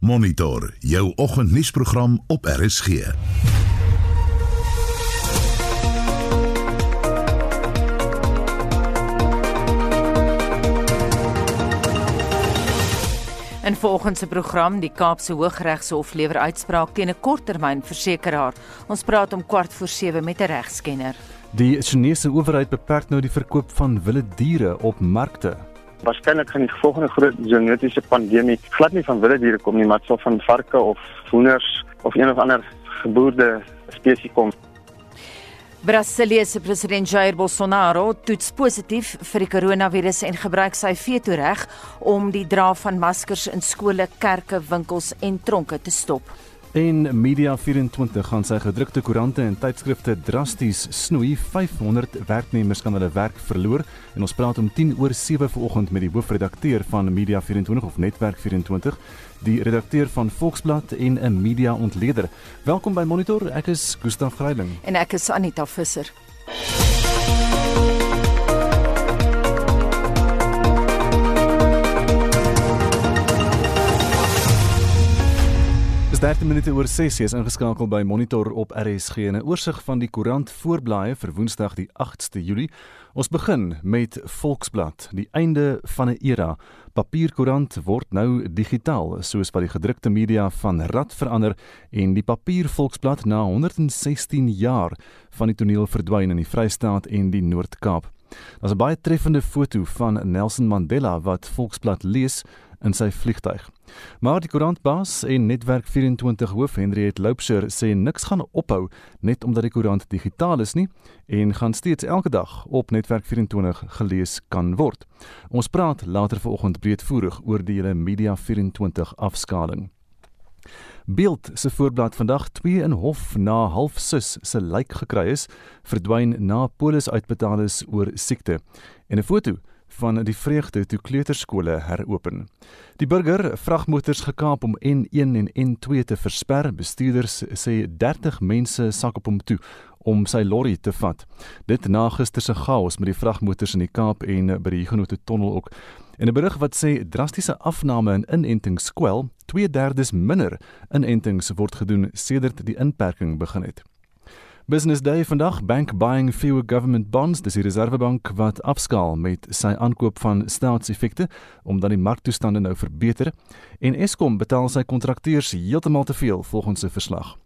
Monitor jou oggendnuusprogram op RSG. In volgens se program die Kaapse Hooggeregshof lewer uitspraak teen 'n korttermynversekeraar. Ons praat om kwart voor 7 met 'n regskenner. Die Chinese owerheid beperk nou die verkoop van wilde diere op markte. Waarskynlik gaan die volgende groot zoonotiese pandemie glad nie van wilde diere kom nie, maar sal van varke of hoenders of een of ander geboorde spesies kom. Brasilië se president Jair Bolsonaro toets positief vir die koronavirus en gebruik sy veto-reg om die dra van maskers in skole, kerke, winkels en tronke te stop. En Media24 gaan sy gedrukte koerante en tydskrifte drasties snoei. 500 werknemers kan hulle werk verloor en ons praat om 10 oor 7 vanoggend met die hoofredakteur van Media24 of Netwerk 24 die redakteur van Volksblad en 'n media ontleder. Welkom by Monitor. Ek is Gustaf Greiling en ek is Anita Visser. Dis 13 minute oor 6 is ingeskakel by Monitor op RSG en 'n oorsig van die koerant voorblaaie vir Woensdag die 8ste Julie. Ons begin met Volksblad, die einde van 'n era. Papierkoerant word nou digitaal, soos wat die gedrukte media van rad verander en die papier Volksblad na 116 jaar van die toneel verdwyn in die Vrystaat en die Noord-Kaap. Daar's 'n baie treffende foto van Nelson Mandela wat Volksblad lees in sy vliegtyg. Maar die koerantbaas en netwerk 24 hoof Henriet Loupser sê niks gaan ophou net omdat die koerant digitaal is nie en gaan steeds elke dag op netwerk 24 gelees kan word. Ons praat later vanoggend breedvoerig oor die hele media 24 afskaling. Beeld se voorblad vandag 2 in hof na halfsus se lijk gekry is, verdwyn na polis uitbetaal is oor siekte. En 'n foto van die vreugde toe kleuterskole heropen. Die burger vragmotors gekaap om N1 en N2 te versper. Bestuurders sê 30 mense sak op hom toe om sy lorry te vat. Dit na gister se chaos met die vragmotors in die Kaap en by die Huguenot tunnel ook. En 'n berig wat sê drastiese afname in inentings kwel, 2/3 minder inentings word gedoen sedert die inperking begin het. Business Day vandag bank buying fewer government bonds. Dis die Reservebank wat afskaal met sy aankoop van staatseffekte omdat die marktoestande nou verbeter. En Eskom betaal sy kontrakteurs heeltemal te veel volgens sy verslag.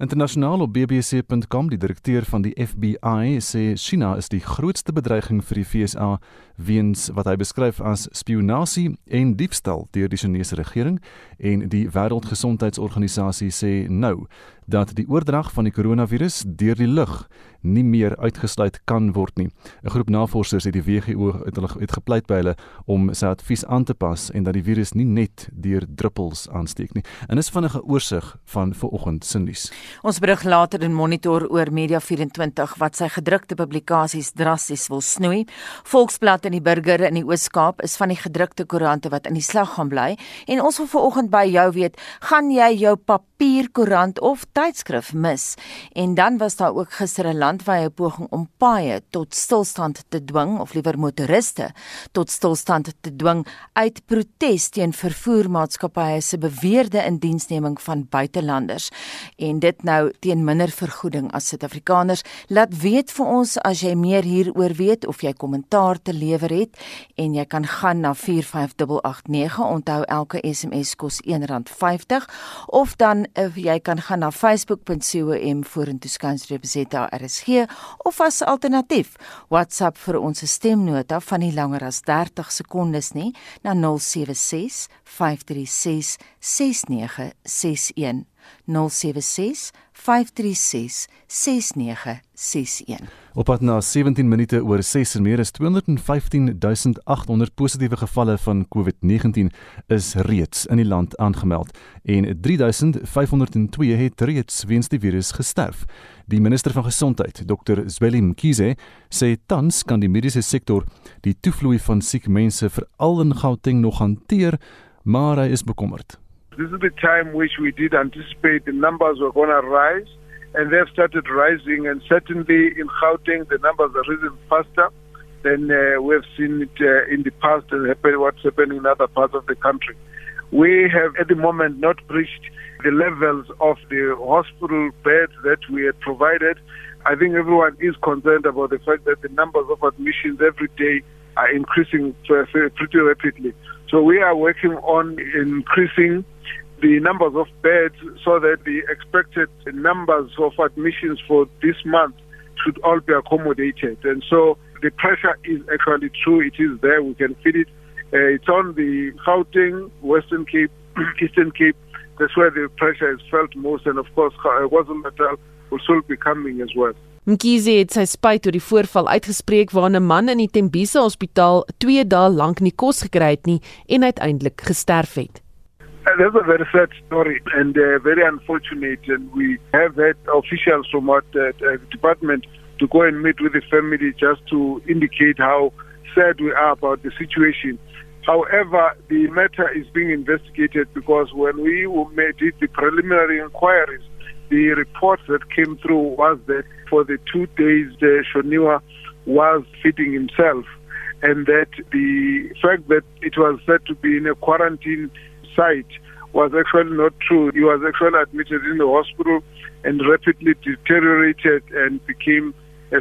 Internasionaal op bbc.com die direkteur van die FBI sê China is die grootste bedreiging vir die FSA weens wat hy beskryf as spionasie en diefstal deur die Chinese regering. En die Wêreldgesondheidsorganisasie sê nou dat die oordrag van die koronavirus deur die lug nie meer uitgesluit kan word nie. 'n Groep navorsers het die WHO het hulle het gepleit by hulle om sy advies aan te pas en dat die virus nie net deur druppels aansteek nie. En is vinnige oorsig van vanoggend se nuus. Ons berig later in Monitor oor Media24 wat sy gedrukte publikasies drasties wil snoei. Volksblad en die Burger in die Oos-Kaap is van die gedrukte koerante wat in die slag gaan bly en ons wil vanoggend by jou weet, gaan jy jou papierkoerant of tydskrif mis? En dan was daar ook gister 'n landwyse poging om paaie tot stilstand te dwing of liewer motoriste tot stilstand te dwing uit protes teen vervoermaatskappye se beweerde indiensneming van buitelanders en dit nou teen minder vergoeding as Suid-Afrikaners. Laat weet vir ons as jy meer hieroor weet of jy kommentaar te lewer het en jy kan gaan na 45889 onthou elke SMS kos R1.50 of dan of jy kan gaan na facebook.com vorentoe skansreep ZRS RSG of as alternatief WhatsApp vir ons stemnota van nie langer as 30 sekondes nie na 076 536 6961 076 536 6961 Op pad na 17 minute oor 6 en meer is 215800 positiewe gevalle van COVID-19 is reeds in die land aangemeld en 3502 het reeds weens die virus gesterf. Die minister van gesondheid, Dr. Zweli Mkhize, sê tans kan die mediese sektor die toevloei van siek mense veral in Gauteng nog hanteer, maar hy is bekommerd. This is the time which we did anticipate the numbers were going to rise, and they've started rising. And certainly in Gauteng, the numbers are rising faster than uh, we've seen it uh, in the past and happen, what's happening in other parts of the country. we have at the moment not reached the levels of the hospital beds that we had provided. I think everyone is concerned about the fact that the numbers of admissions every day are increasing pretty rapidly. So we are working on increasing the numbers of beds so that the expected numbers of admissions for this month should all be accommodated. And so the pressure is actually true. It is there. We can feel it. Uh, it's on the Gauteng, Western Cape, Eastern Cape. That's where the pressure is felt most. And of course, KwaZulu-Natal will soon be coming as well. Mkhize het sy spyt oor die voorval uitgespreek waar 'n man in die Tembisa Hospitaal 2 dae lank nie kos gekry het nie en uiteindelik gesterf het. That's a very sad story and uh, very unfortunate. And we have had officials from our uh, uh, department to go and meet with the family just to indicate how sad we are about the situation. However, the matter is being investigated because when we did the preliminary inquiries, the report that came through was that for the two days, uh, Shoniwa was feeding himself, and that the fact that it was said to be in a quarantine site was actually not true. He was actually admitted in the hospital and rapidly deteriorated and became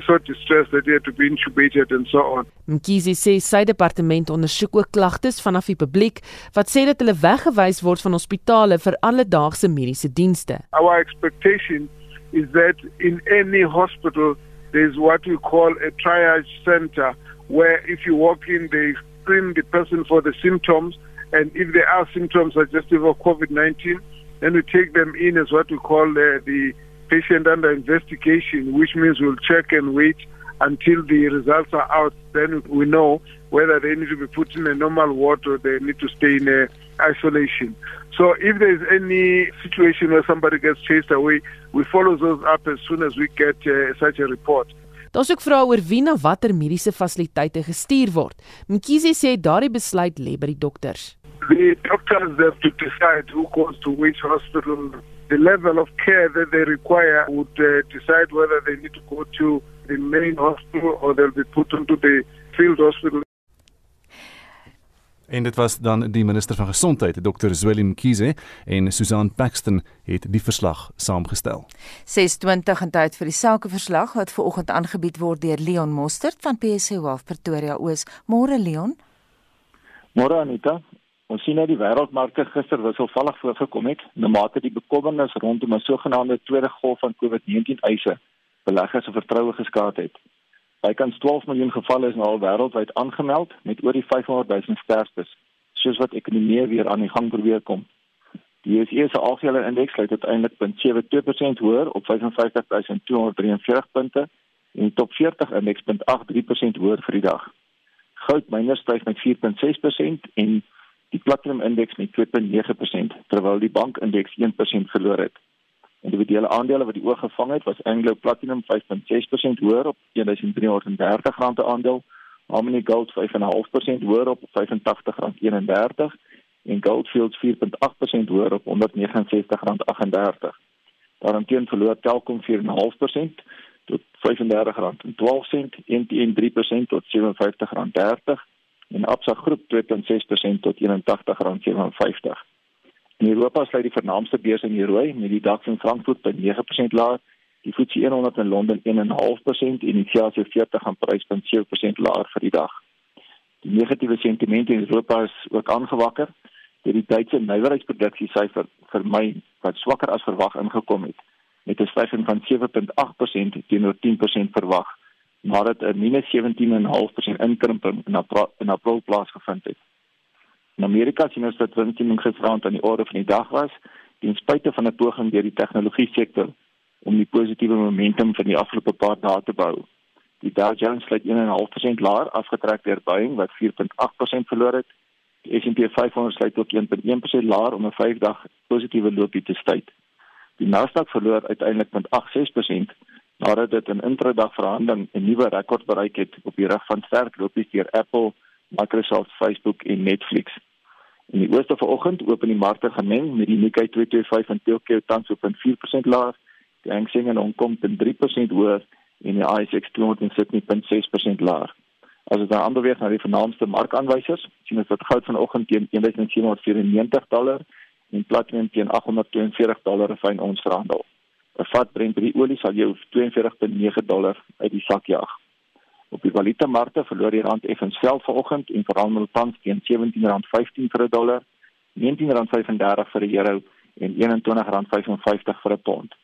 so distressed that he had to be intubated and so on. Mkhize sê sy departement ondersoek ook klagtes vanaf die publiek wat sê dat hulle weggewys word van hospitale vir alledaagse mediese dienste. Our expectation is that in any hospital there's what we call a triage center where if you walk in they screen the person for the symptoms and if there are symptoms suggestive of COVID-19, then we take them in as what we call uh, the patient under investigation, which means we'll check and wait until the results are out. Then we know whether they need to be put in a normal ward or they need to stay in a isolation. So if there is any situation where somebody gets chased away, we follow those up as soon as we get uh, such a report. Daar's ook vrae oor wie na watter mediese fasiliteite gestuur word. Mkhize sê daardie besluit lê by die dokters. The doctors have to decide who goes to which hospital. The level of care that they require would uh, decide whether they need to go to the main hospital or they'll be put into the field hospital. En dit was dan die minister van gesondheid, Dr. Zweli Mkhize en Susan Paxton het die verslag saamgestel. 6:20 in tyd vir die sakeverslag wat ver oggend aangebied word deur Leon Mostert van PSC Wealth Pretoria Oos. Môre Leon. Môre Anita. Ons sien dat die wêreldmarkte gister wisselvallig voorgekom het, na mate die bekommernis rondom 'n sogenaamde tweede golf van COVID-19 eise beleggers se vertroue geskaad het. Bykans 12 miljoen gevalle is nou al wêreldwyd aangemeld met oor die 500 000 sterftes, soos wat ekonomie weer aan die gang probeer kom. Die JSE se algehele indeks sluit uiteindelik 0.72% hoër op 55243 punte en die top 40 indeks 0.83% hoër vir die dag. Goud myners styg met 4.6% en die platinum indeks met 2.9% terwyl die bank indeks 1% verloor het. Individuele aandele wat die oog gevang het was Anglo Platinum 5.6% hoër op R1330 per aandeel, Harmony Gold 5.5% hoër op R85.31 en Gold Fields 4.8% hoër op R169.38. Daaromtrent verloor Telkom 4.5% tot R35.12 en TN 3% tot R57.30 en Absa Groep 2.6% tot R81.57. In Europa sluit die vernaamste beurs in die rooi met die DAX in Frankfurt by 9% laer, die FTSE 100 in Londen 1.5% en die CAC 40 aan prys van 7% laer vir die dag. Die negatiewe sentiment in Europa is ook aangewakker deur die Duitse nywerheidsproduksie syfer vir Mei wat swakker as verwag ingekom het met 'n stygings van 7.8% teenoor 10% verwag nadat 'n -17.5% inkrimping in April, in April plaasgevind het. In Amerika sien ons dat winstneming gisterand aan die orde van die dag was, ten spyte van 'n poging deur die tegnologie sektor om die positiewe momentum van die afgelope paar dae te bou. Die Dow Jones sluit 1.5% laer, afgetrek deur Boeing wat 4.8% verloor het. Die S&P 500 sluit ook 1.1% laer om 'n 5-dag positiewe loopie te stuit. Die Nasdaq verloor uiteindelik met 8.6% nadat dit in intradag verhandeling 'n nuwe rekord bereik het op die rug van sterk lopies deur Apple, Microsoft, Facebook en Netflix. In die ooste vanoggend open die markte gemeng met die Nikkei 225 in Tokyo tans op 4% laer, die Hang Seng in Hong Kong teen 3% hoër en die ASX 200 in Sydney teen 6% laer. As dit dan ander wees na die vernaamste markaanwysers, sien ons dat goud vanoggend teen 1794 dollar en platinum teen 842 dollar 'n ons verhandel. 'n Vat Brent olie sal jou 42.9 dollar uit die sak jaag. Op die valutamarkte verloor die rand effens veld vanoggend en verhandel tans teen R17.15 vir 'n dollar, R19.35 vir 'n euro en R21.55 vir 'n pond.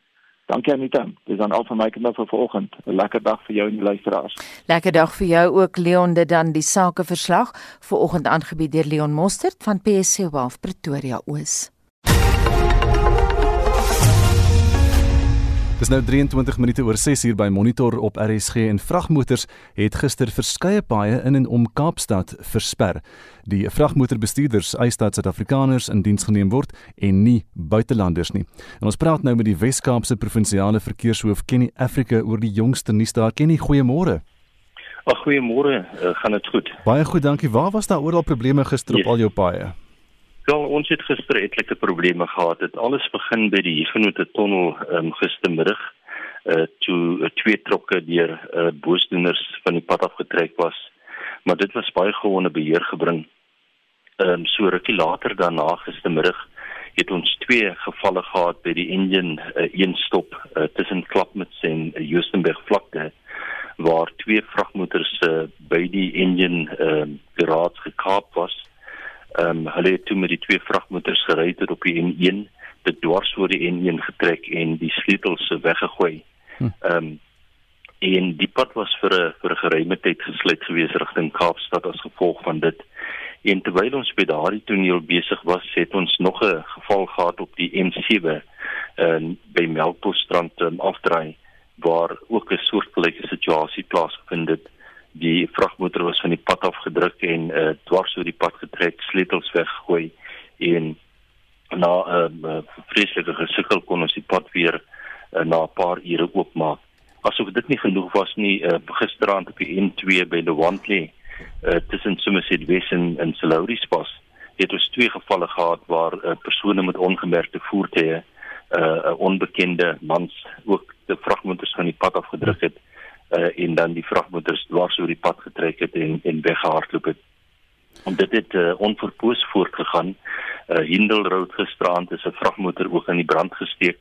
Dankie Anita. Dis dan al van my kant vir vanoggend. 'n Lekker dag vir jou en die luisteraars. Lekker dag vir jou ook Leon dit dan die sakeverslag vanoggend aangebied deur Leon Mostert van PSC Wealth Pretoria Oos. Dis nou 23 minute oor 6 uur by Monitor op RSG en vragmotors het gister verskeie paaie in en om Kaapstad versper. Die vragmotorbestuurders eis dat Suid-Afrikaners in diens geneem word en nie buitelanders nie. En ons praat nou met die Wes-Kaapse provinsiale verkeershoof Kenny Africa oor die jongste nuus daar. Kenny, goeiemôre. Ag goeiemôre, uh, gaan dit goed? Baie goed, dankie. Waar was daar oral probleme gister yes. op al jou paaie? Wel, ons het gister etlike probleme gehad. Dit alles begin by die Huguenot tunnel um, gistermiddag. Uh toe uh, twee trokke deur uh, boosdoeners van die pad afgetrek was. Maar dit was baie gewone beheer gebring. Ehm um, so rukkie later daarna gistermiddag het ons twee gevalle gehad by die Indian uh, een stop uh, tussen Klapmuts en uh, Justenburg vlakte waar twee vragmotors uh, by die Indian ehm uh, garage gekaap was ehm um, hulle het toe met die twee vragmotors gery tot op die N1 dit dwars oor die N1 getrek en die sleutels weggegooi. Hm. Ehm um, en die pad was vir 'n vir 'n geruime tyd gesluit gewees rigting Kaapstad as gevolg van dit. En terwyl ons by daardie toneel besig was, het ons nog 'n geval gehad op die M7 en by Melkbosstrand um, afdraai waar ook 'n soortgelyke situasie plaasgevind het die vragmotor was van die pad af gedruk en uh, dwars oor die pad getrek, sleutels weggegooi en na 'n uh, uh, vreeslike gesukkel kon ons die pad weer uh, na 'n paar ure oopmaak. Asof dit nie genoeg was nie, uh, gisteraand op die N2 by Lewandle uh, tussen Somerset West en, en Salaris pas het ons twee gevalle gehad waar uh, persone met ongemerkte voertuie 'n uh, onbekende mans ook die vragmotors van die pad afgedruk het. Hmm uh, en dan die vragmotors dwars oor die pad getrek het en en weggehardloop het. En dit het uh, onverpoos voortgegaan. Uh, Hindelroad gisterand is 'n vragmotor ook in die brand gesteek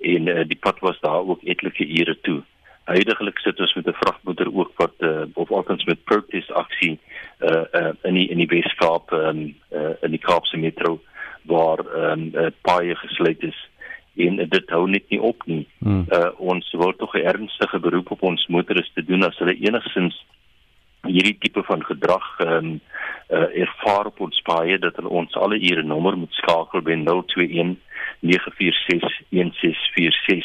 en uh, die pad was daar ook etlike ure toe. Huidigelik sit ons met 'n vragmotor ook wat uh, of althans met protest aksie uh, uh, in die in die Weskaap um, uh, in die Kaapse metro waar um, uh, paaie gesluit is en dit hou net nie op nie. Hmm. Uh ons wil tog 'n ernstige beroep op ons motoriste doen as hulle enigsins hierdie tipe van gedrag ehm um, uh ervaar op ons paaie dat hulle ons alle ure nommer moet skakel by 021 946 1646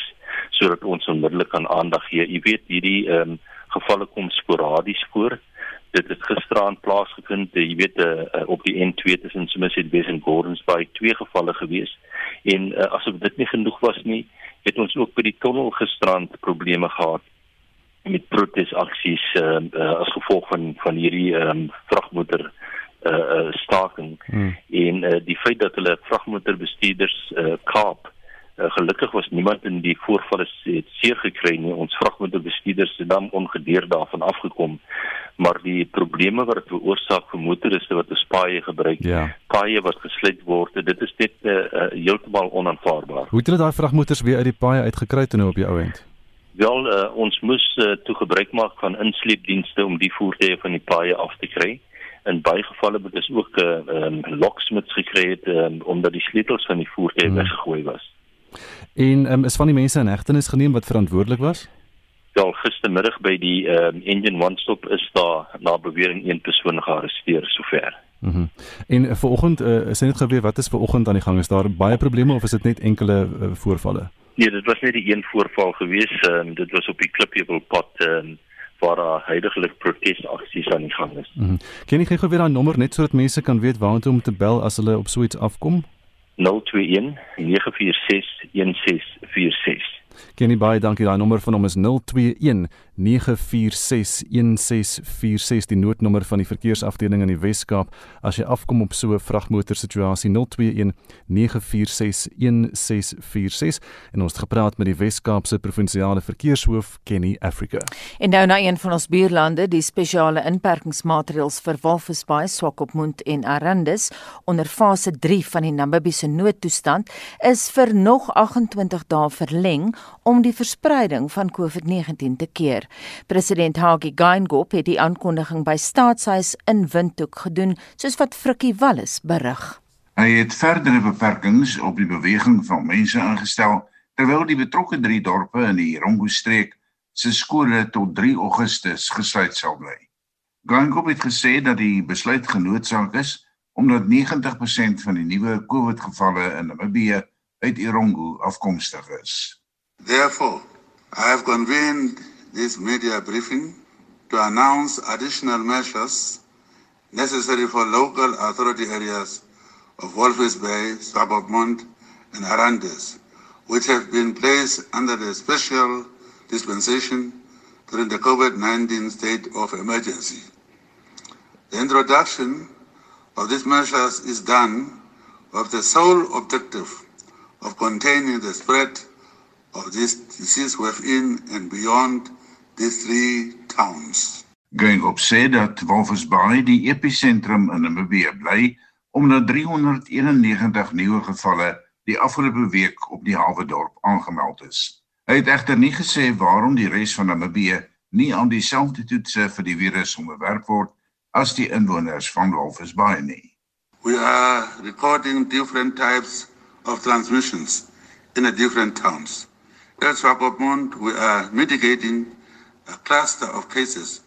sodat ons onmiddellik aan aandag gee. Jy weet hierdie ehm um, gevalle kom sporadies voor dit het gisteraan plaasgevind jy weet uh, op die N2 tussen Somerset West en Gordons Bay twee gevalle gewees en uh, asof dit nie genoeg was nie het ons ook by die tunnel gisteraan probleme gehad met protesaksies uh, uh, as gevolg van van hierdie um, vragmotor uh, uh, staking hmm. en uh, die feit dat hulle vragmotorbestuurders uh, kaap Uh, gelukkig was niemand in die voorvalle seer gekry nie. Ons vragmotorbestuurders het dan ongedeer daarvan afgekom maar die probleme wat dit veroorsaak vir motoriste wat 'n spaaie gebruik, ja. paaie wat gesluit word, dit is net uh, uh, heeltemal onaanvaarbaar. Hoe het hulle daai vragmotors weer uit die paaie uitgekry toe nou op die ou end? Wel, uh, ons moes uh, toe gebruik maak van insleepdienste om die voertuie van die paaie af te kry. In baie gevalle het ons ook 'n uh, um, locksmith gekry het um, omdat die sleutels van die voertuie hmm. weggegooi was. En um, is van die mense in hegtenis geneem wat verantwoordelik was? wel gistermiddag by die ehm um, Indian One Stop is daar na bewering een persoon gearresteer sover. Mhm. Mm en uh, vanoggend uh, is dit gebeur wat is vanoggend aan die gang is daar baie probleme of is dit net enkele uh, voorvalle? Nee, dit was net die een voorval gewees. Ehm um, dit was op die Klipheuwel pad ehm um, waar daar heidaglik protesaksies aan die gang is. Mhm. Mm Ken jy gou weer daai nommer net sodat mense kan weet waartoe om te bel as hulle op so iets afkom? 021 946 1646 Kenny baie dankie. Daai nommer van hom is 021 9461646 die noodnommer van die verkeersafdeling in die Wes-Kaap as jy afkom op so 'n vragmotor situasie 021 9461646 en ons het gepraat met die Wes-Kaapse provinsiale verkeershoof Kenny Africa. En nou na een van ons buurlande, die spesiale inperkingsmaatreëls vir Walvisbaai, Swakopmund en Arendis onder fase 3 van die Namibiese noodtoestand is vir nog 28 dae verleng om die verspreiding van COVID-19 te keer. President Hage Geingob het die aankondiging by Staatshuis in Windhoek gedoen, soos wat Frikkie Wallis berig. Hy het verdere beperkings op die beweging van mense ingestel terwyl die betrokke drie dorpe in die Rongo-streek se skole tot 3 Augustus gesluit sal bly. Geingob het gesê dat die besluit genoodsaak is omdat 90% van die nuwe COVID-gevalle in Namibië uit Irongo afkomstig is. Therefore, I have convened this media briefing to announce additional measures necessary for local authority areas of Wolfers Bay, Swakopmund, and Arandes, which have been placed under the special dispensation during the COVID-19 state of emergency. The introduction of these measures is done with the sole objective of containing the spread of this disease within and beyond these three towns. Gang op sê dat Bay die episentrum in Namibië bly omdat 391 nuwe gevalle die afgelope week op die hawe dorp aangemeld is. Hy het egter nie gesê waarom die res van Namibië nie aan dieselfde toetse vir die virus onderwerp word as die inwoners van Bay nie. We are recording different types of transmissions in the different towns. At Swakopmund, we are mitigating a cluster of cases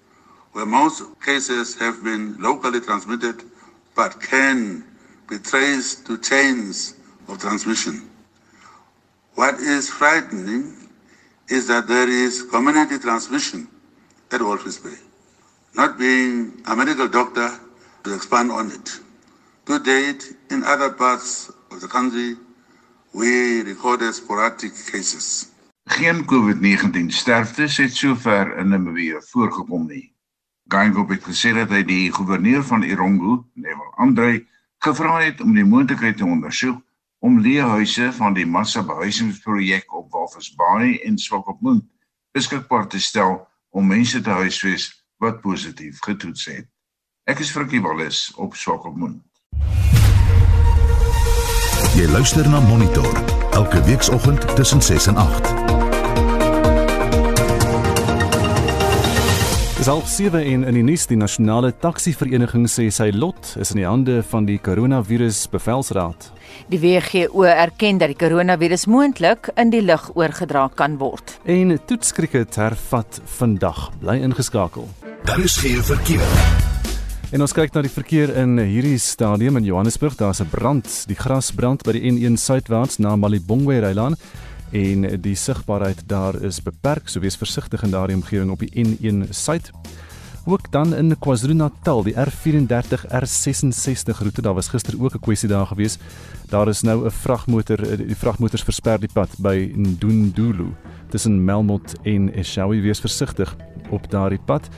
where most cases have been locally transmitted but can be traced to chains of transmission. What is frightening is that there is community transmission at Wolf's Bay. Not being a medical doctor to expand on it. To date, in other parts of the country, we recorded sporadic cases. Geen COVID-19 sterftes het sover in Namibië voorgekom nie. Geingob het gesê dat hy die goewerneur van Irongo, Neville Andre, gevra het om die moontlikheid te ondersoek om leehuise van die massa behuisingsprojek op Walvis Bay en Swakopmund beskikbaar te stel om mense te huisves wat positief getoets het. Ek is Frikkie Wallis op Swakopmund. Jy luister na Monitor elke weekoggend tussen 6 en 8. Dis half 7 en in die nuus die nasionale taksivereniging sê sy lot is in die hande van die koronavirus bevelsraad. Die WHO erken dat die koronavirus moontlik in die lug oorgedra kan word. En toetskriket hervat vandag. Bly ingeskakel. Daar is geen verkeer. En ons kyk na die verkeer in hierdie stadium in Johannesburg. Daar's 'n brand, die grasbrand by die N1 suidwaarts na Malibongwe Rylaan en die sigbaarheid daar is beperk, so wees versigtig in daardie omgewing op die N1 suid. Ook dan in KwaZulu-Natal, die R34 R66 roete, daar was gister ook 'n kwessie daar gewees. Daar is nou 'n vragmotor, die vragmotors versper die pad by Ndundulu tussen Melmot en Eshowe, wees versigtig op daardie pad.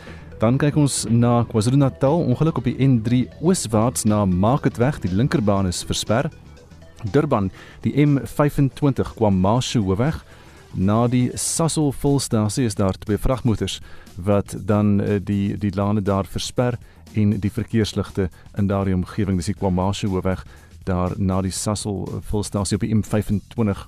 Dan kyk ons na KwaZulu-Natal, ongeluk op die N3 ooswaarts na Marketweg, die linkerbaan is versper. Durban, die M25 KwaMashu hoofweg. Na die Sasol volstasie is daar twee vragmotors wat dan uh, die die lane daar versper en die verkeersligte in daardie omgewing dis die KwaMashu hoofweg daar na die Sasol volstasie op die M25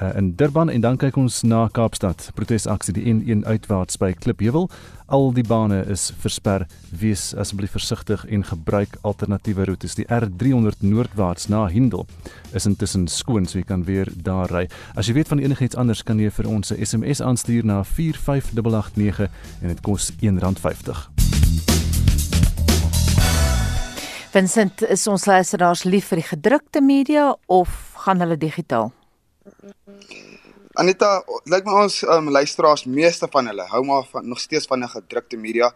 uh, in Durban en dan kyk ons na Kaapstad. Protesaksie die N1 uitwaarts by Klipheuwel. Al die bane is versper. Wees asseblief versigtig en gebruik alternatiewe roetes. Die R300 noordwaarts na Hindel is intussen skoon, so jy kan weer daar ry. As jy weet van enigiets anders kan jy vir ons 'n SMS aanstuur na 45889 en dit kos R1.50. Vincent, is ons luisteraars lief vir die gedrukte media of gaan hulle digitaal? Anita, lyk my ons um, luisteraars meeste van hulle hou maar van nog steeds van 'n gedrukte media.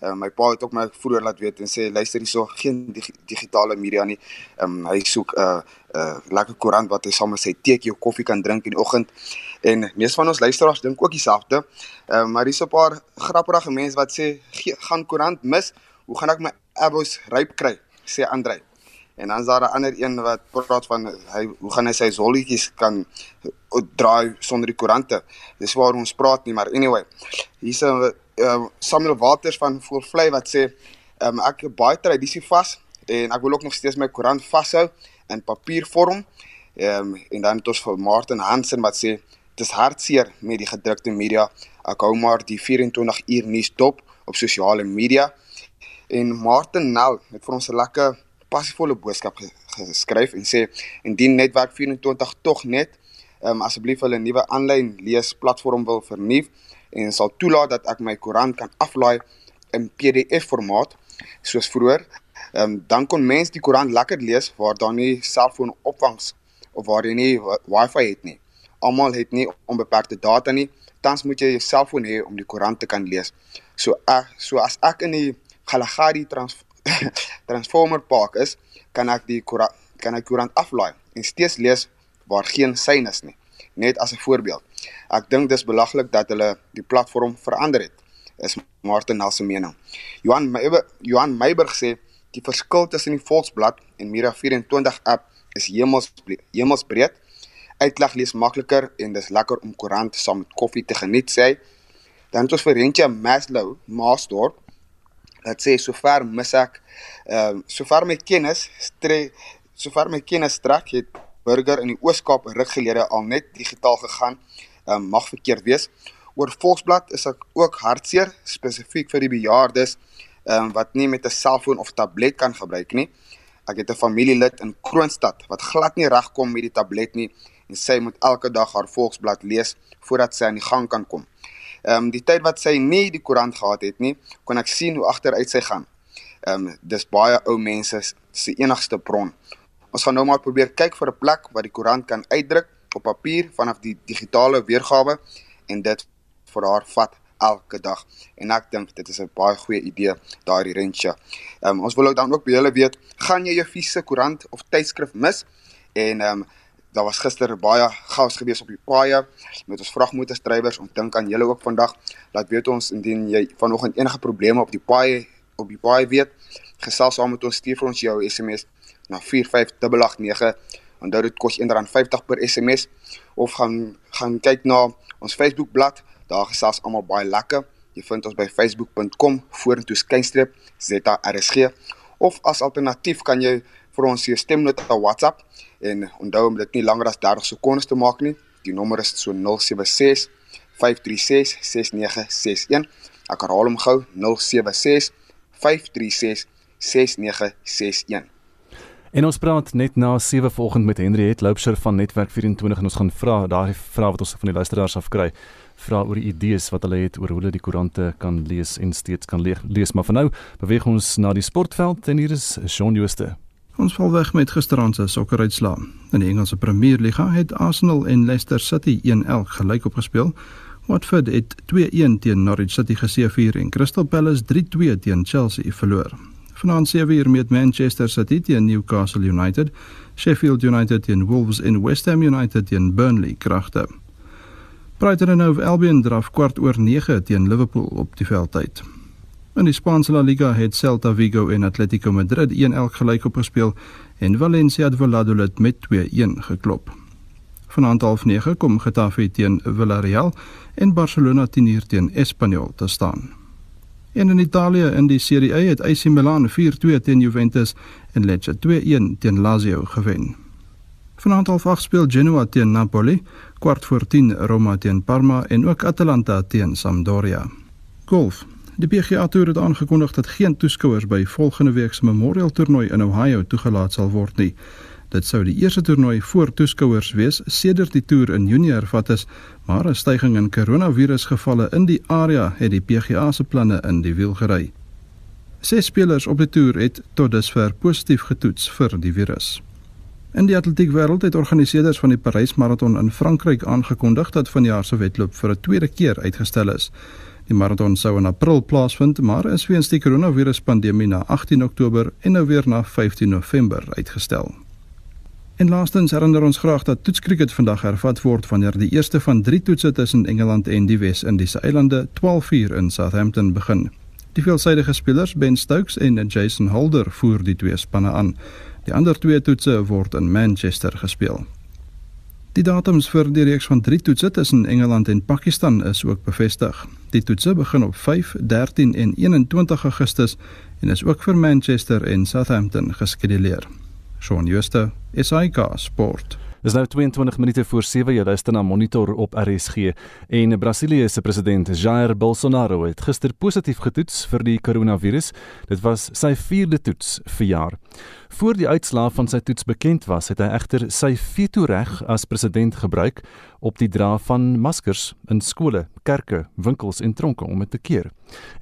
Um, my pa het ook my vroeër laat weet en sê luister hierso geen dig digitale media nie. Um, hy soek 'n uh, 'n uh, lekker koerant wat hy saam met sy teetjie of koffie kan drink in die oggend. En meeste van ons luisteraars dink ook dieselfde. Um, maar hier's 'n paar grappige mense wat sê gaan koerant mis. Hoe gaan ek my abos ryp kry? sê Andre. En dan is daar 'n ander een wat praat van hy hoe gaan hy sy zolletjies kan draai sonder die koerante. Dis waar ons praat nie, maar anyway. Hier's 'n uh, Samuel Waters van Voorvlei wat sê um, ek baie tradisie vas en ek wil ook nog steeds my koerant vashou in papiervorm. Ehm um, en dan het ons vir Martin Hansen wat sê dis hartseer met die gedrukte media. Ek hou maar die 24 uur nuus dop op sosiale media. En Martin Nel het vir ons 'n lekker passievolle boodskap geskryf en sê indien netwerk 24 tog net um, asseblief hulle nuwe aanlyn leesplatform wil vernuif en sal toelaat dat ek my koerant kan aflaai in PDF formaat soos vroeër, um, dan kon mens die koerant lekker lees waar daar nie selfoon opvangs of waar jy nie wifi het nie. Almal het nie onbeperkte data nie. Tans moet jy jou selfoon hê om die koerant te kan lees. So ek so as ek in die Galagadi trans Transformer Park is, kan ek die kan ek koerant aflaai en steeds lees waar geen sein is nie. Net as 'n voorbeeld. Ek dink dis belaglik dat hulle die platform verander het. Is Martin Nelson mening. Johan Meiber, Johan Meiberg sê die verskil tussen die Volksblad en Mira 24 app is hemels hemelsbreed. Uitleg lees makliker en dis lekker om koerant saam met koffie te geniet sê. Dan het ons vir Rentjie Maslow, Maasdorp dat sê sover mis ek ehm uh, sover my kennis strek sover my kennis strek het burger in die Oos-Kaap ruk gelede al net digitaal gegaan ehm um, mag verkeerd wees. Oor Volksblad is ek ook hartseer spesifiek vir die bejaardes ehm um, wat nie met 'n selfoon of tablet kan gebruik nie. Ek het 'n familielid in Kroonstad wat glad nie regkom met die tablet nie en sy moet elke dag haar Volksblad lees voordat sy aan die gang kan kom Ehm um, die tyd wat sy nie die koerant gehad het nie, kon ek sien hoe agteruit sy gaan. Ehm um, dis baie ou mense se enigste bron. Ons gaan nou maar probeer kyk vir 'n plek waar die koerant kan uitdruk op papier vanaf die digitale weergawe en dit vir haar vat elke dag. En ek dink dit is 'n baie goeie idee daardie rentjie. Ehm um, ons wil ook dan ook by julle weet, gaan jy jou fisiese koerant of tydskrif mis? En ehm um, daar was gister baie chaos gewees op die paaie met ons vragmotordrywers. Ons dink aan julle ook vandag. Laat weet ons indien jy vanoggend enige probleme op die paaie op die paaie weet. Gesels saam met ons stuur vir ons jou SMS na 45889. Onthou dit kos R1.50 per SMS of gaan gaan kyk na ons Facebook bladsy. Daar gesels almal baie lekker. Jy vind ons by facebook.com vorentoe skynstreep ZRSG of as alternatief kan jy vir ons jou stemnota WhatsApp en onthou om dit nie langer as 30 sekondes te maak nie. Die nommer is so 076 536 6961. Ek herhaal hom gou 076 536 6961. En ons praat net na 7 vanoggend met Henriet Loupsher van Netwerk 24 en ons gaan vra daardie vrae wat ons van die luisteraars af kry vra oor die idees wat hulle het oor hoe hulle die koerante kan lees en steeds kan lees maar vir nou beweeg ons na die sportveld en hier is Shaun Jooste Ons val weg met gisteraand se sokkeruitslae. In die Engelse Premier Liga het Arsenal en Leicester City 1-1 gelyk opgespeel. Watford het 2-1 teen Norwich City geseëvier en Crystal Palace 3-2 teen Chelsea verloor. Vanaand se weer met Manchester City teen Newcastle United, Sheffield United teen Wolves en West Ham United teen Burnley kragte. Brighton and Hove Albion draf kwart oor 9 teen Liverpool op die veldtyd. In die Spaanse La Liga het Celta Vigo en Atletico Madrid 1-1 gelyk opgespeel en Valencia het Valladolid met 2-1 geklop. Vanaand half 9 kom Getafe teen Villarreal en Barcelona teen hier teen Espanyol te staan. En in Italië in die Serie A het AC Milan 4-2 teen Juventus en Lecce 2-1 teen Lazio gewen. Vanaand half 8 speel Genoa teen Napoli, kwart voor 10 Roma teen Parma en ook Atalanta teen Sampdoria. Golf Die PGA Tour het aangekondig dat geen toeskouers by volgende week se Memorial Toernooi in Ohio toegelaat sal word nie. Dit sou die eerste toernooi voor toeskouers wees sedert die toer in Junie hervat is, maar 'n stygings in koronavirusgevalle in die area het die PGA se planne in die wiel gery. Ses spelers op die toer het tot dusver positief getoets vir die virus. In die atletiek-wêreld het organiseerders van die Parys-maraton in Frankryk aangekondig dat vanjaar se wedloop vir 'n tweede keer uitgestel is. Die maraton sou in April plaasvind, maar is weens die koronaviruspandemie na 18 Oktober en nou weer na 15 November uitgestel. En laastens herinner ons graag dat toetskriket vandag hervat word wanneer die eerste van 3 toetse tussen Engeland en die Wes-Indiese eilande 12:00 in Southampton begin. Die veelsidige spelers Ben Stokes en Jason Holder voer die twee spanne aan. Die ander twee toetse word in Manchester gespeel. Die datums vir die reeks van 3 toetse tussen Engeland en Pakistan is ook bevestig. Die toetse begin op 5, 13 en 21 Augustus en is ook vir Manchester en Southampton geskeduleer. Shaun Schuster, SAK Sport. Dis nou 22 minute voor 7 jy luister na Monitor op RSG en Brasilië se president Jair Bolsonaro het gister positief getoets vir die koronavirus. Dit was sy 4de toets vir jaar. Voor die uitslaa van sy toets bekend was, het hy egter sy veto reg as president gebruik op die dra van maskers in skole, kerke, winkels en tronke om dit te keer.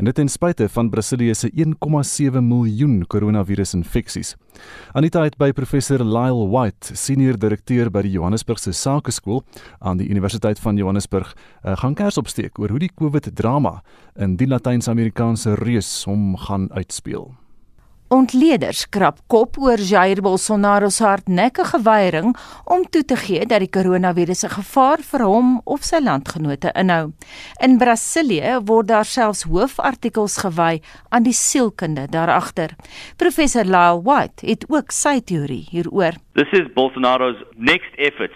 En dit ten spyte van Brasilië se 1,7 miljoen koronavirusinfeksies. Anita het by professor Lyle White, senior direkteur by die Johannesburgse Sakeskool aan die Universiteit van Johannesburg, uh, gaan kers opsteek oor hoe die COVID-drama in die Latyns-Amerikaanse reus hom gaan uitspeel. Ontleeders krap kop oor Jair Bolsonaro se hardnekkige weiering om toe te gee dat die koronavirus 'n gevaar vir hom of sy landgenote inhou. In Brasilië word daar selfs hoofartikels gewy aan die sielkunde daaragter. Professor Lyle White het ook sy teorie hieroor. This is Bolsonaro's next effort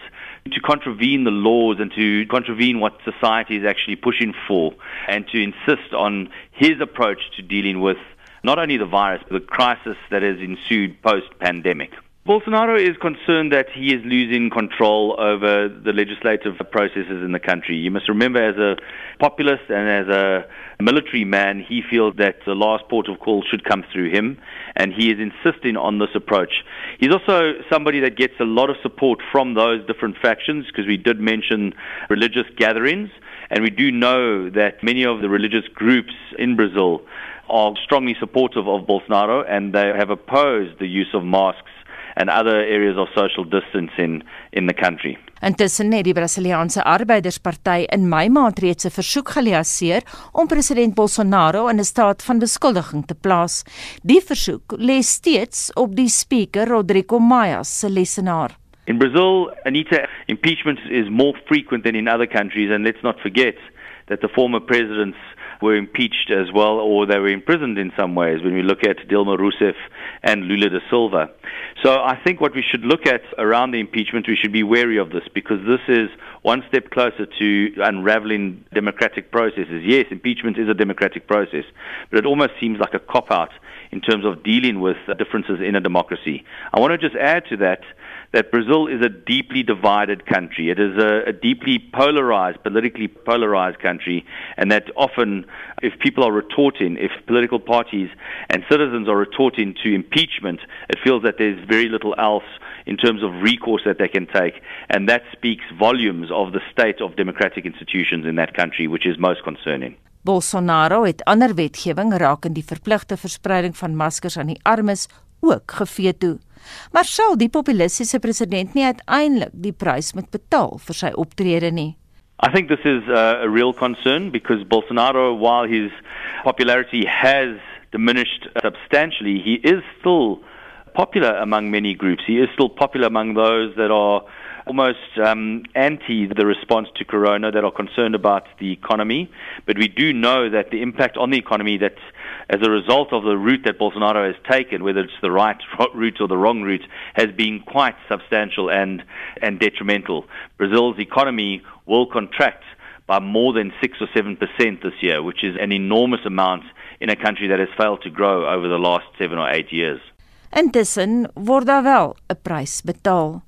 to contravene the laws and to contravene what society is actually pushing for and to insist on his approach to dealing with not only the virus, but the crisis that has ensued post pandemic. Bolsonaro is concerned that he is losing control over the legislative processes in the country. You must remember, as a populist and as a military man, he feels that the last port of call should come through him, and he is insisting on this approach. He's also somebody that gets a lot of support from those different factions, because we did mention religious gatherings, and we do know that many of the religious groups in Brazil are strongly supportive of Bolsonaro and they have opposed the use of masks and other areas of social distancing in the country. Intussen het die Brasiliaanse Arbeidersparty in Mei maand reeds 'n versoek gelanseer om president Bolsonaro in 'n staat van beskuldiging te plaas. Die versoek lê steeds op die spreker Rodrigo Maia se lesenaar. In Brazil, Anita, impeachment is more frequent than in other countries and let's not forget that the former presidents were impeached as well, or they were imprisoned in some ways when we look at Dilma Rousseff and Lula da Silva. So I think what we should look at around the impeachment, we should be wary of this because this is one step closer to unraveling democratic processes. Yes, impeachment is a democratic process, but it almost seems like a cop out in terms of dealing with differences in a democracy. I want to just add to that that Brazil is a deeply divided country. It is a, a, deeply polarized, politically polarized country, and that often, if people are retorting, if political parties and citizens are retorting to impeachment, it feels that there's very little else in terms of recourse that they can take, and that speaks volumes of the state of democratic institutions in that country, which is most concerning. Bolsonaro het ander wetgewing rakende die verpligte verspreiding van maskers aan die armes ook geveto. Maar sal die populistiese president nie uiteindelik die prys moet betaal vir sy optrede nie? I think this is uh, a real concern because Bolsonaro, while his popularity has diminished substantially, he is still popular among many groups. He is still popular among those that are almost um, anti the response to corona that are concerned about the economy. But we do know that the impact on the economy that as a result of the route that Bolsonaro has taken, whether it's the right route or the wrong route, has been quite substantial and, and detrimental. Brazil's economy will contract by more than 6 or 7% this year, which is an enormous amount in a country that has failed to grow over the last 7 or 8 years. Intussen word daar wel 'n prys betaal.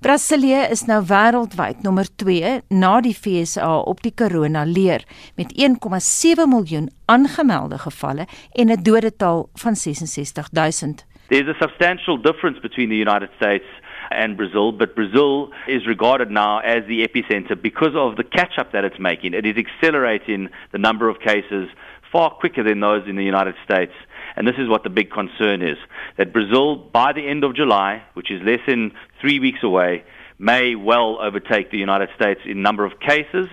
Brasilië is nou wêreldwyd nommer 2 na die VSA op die korona leer met 1,7 miljoen aangemelde gevalle en 'n dodetal van 66000. There's a substantial difference between the United States and Brazil, but Brazil is regarded now as the epicenter because of the catch up that it's making. It is accelerating the number of cases far quicker than those in the United States. And this is what the big concern is that Brazil, by the end of July, which is less than three weeks away, may well overtake the United States in number of cases,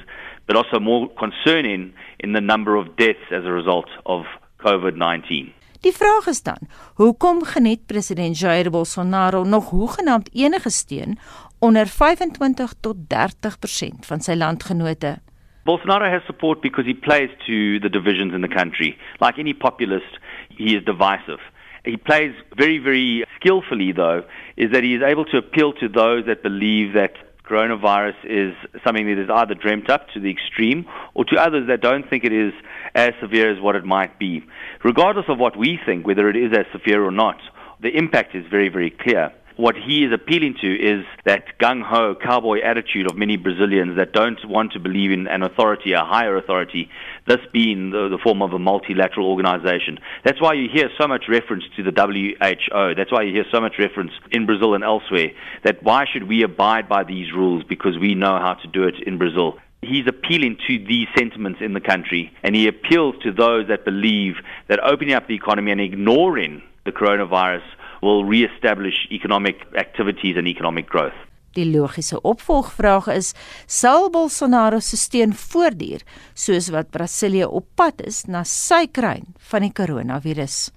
but also more concerning in the number of deaths as a result of COVID-19. Die vraag is dan, hoekom geniet president Jair Bolsonaro nog hoegenaamd enige steun onder 25 tot 30% van sy landgenote? Bolsonaro has support because he plays to the divisions in the country. Like any populist, he is divisive. He plays very, very skillfully, though, is that he is able to appeal to those that believe that coronavirus is something that is either dreamt up to the extreme or to others that don't think it is as severe as what it might be. Regardless of what we think, whether it is as severe or not, the impact is very, very clear what he is appealing to is that gung ho cowboy attitude of many Brazilians that don't want to believe in an authority, a higher authority, this being the, the, form of a multilateral organization. That's why you hear so much reference to the WHO. That's why you hear so much reference in Brazil and elsewhere that why should we abide by these rules because we know how to do it in Brazil. He's appealing to these sentiments in the country, and he appeals to those that believe that opening up the economy and ignoring the coronavirus will re-establish economic activities and economic growth. Die logiese opvolgvraag is: sal Bolsonaro se steun voortduur soos wat Brasilië op pad is na sy kruin van die koronavirus?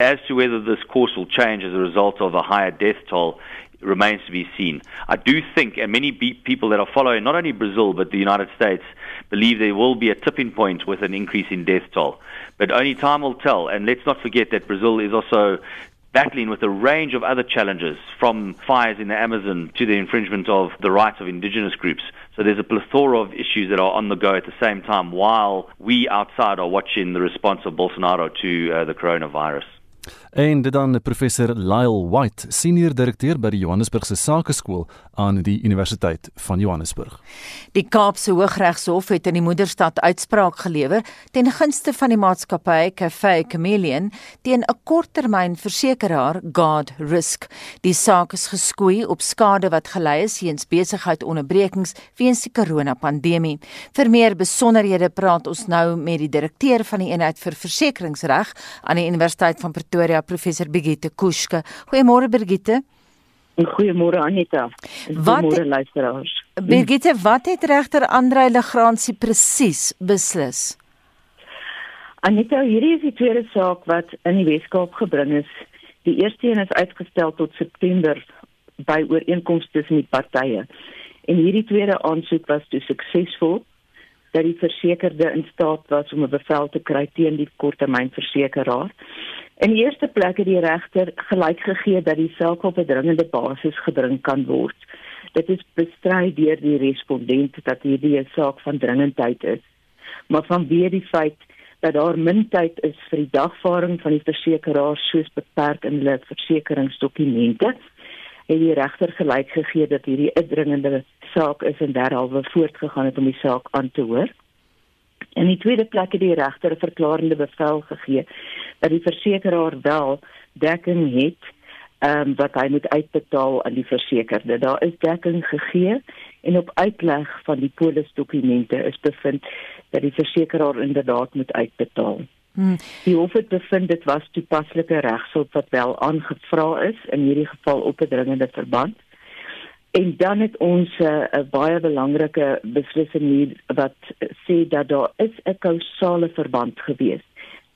As to whether this course will change as a result of a higher death toll remains to be seen. I do think, and many people that are following not only Brazil but the United States believe there will be a tipping point with an increase in death toll. But only time will tell. And let's not forget that Brazil is also battling with a range of other challenges, from fires in the Amazon to the infringement of the rights of indigenous groups. So there's a plethora of issues that are on the go at the same time while we outside are watching the response of Bolsonaro to uh, the coronavirus. En dit dan professor Lyle White, senior direkteur by die Johannesburgse Sakeskool aan die Universiteit van Johannesburg. Die Kaapse Hooggeregshof het in die moederstad uitspraak gelewer ten gunste van die maatskappy Cafe Chameleon teen 'n korttermynversekeraar Guard Risk. Die saak is geskoei op skade wat gelei is weens besigheidsonderbrekings weens die koronapandemie. Vir meer besonderhede praat ons nou met die direkteur van die eenheid vir versekeringsreg aan die Universiteit van Pretoria professor Brigitte Kuske. Goeiemôre Brigitte. Goeiemôre Anita. Goeiemôre luisteraars. Brigitte, wat het regter Andrei Legrandsie presies beslis? Anita, hierdie is die tweede saak wat in die Weskaap gebring is. Die eerste een is uitgestel tot September by ooreenkomste tussen die partye. En hierdie tweede aansoek was toe suksesvol dat die versekerde in staat was om 'n bevel te kry teen die korttermynversekeraar. In die eerste plek het die regter gelyk gegee dat die saak op 'n dringende basis gebring kan word. Dit is bestry deur die respondent dat hierdie 'n saak van dringendheid is. Maar vanweë die feit dat daar min tyd is vir die dagvaarding van die versekeraar soos beperk in hulle versekeringsdokumente, het die regter gelyk gegee dat hierdie 'n dringende saak is en derhalwe voortgegaan het om die saak aan te hoor. In die tweede plek het die regter 'n verklarende bevel gegee dat die versekeraar wel dekking het ehm um, wat hy moet uitbetaal aan die versekerde. Daar is dekking gegee en op uitleg van die polisdokumente is bevind dat die versekeraar inderdaad moet uitbetaal. Hmm. Die hof het bevind dit was toepaslike regshulp wat wel aangevra is in hierdie geval op 'n dringende verband. En dan het ons eh, 'n uh, baie belangrike beslissing hier wat sê dat daar is 'n kausale verband gewees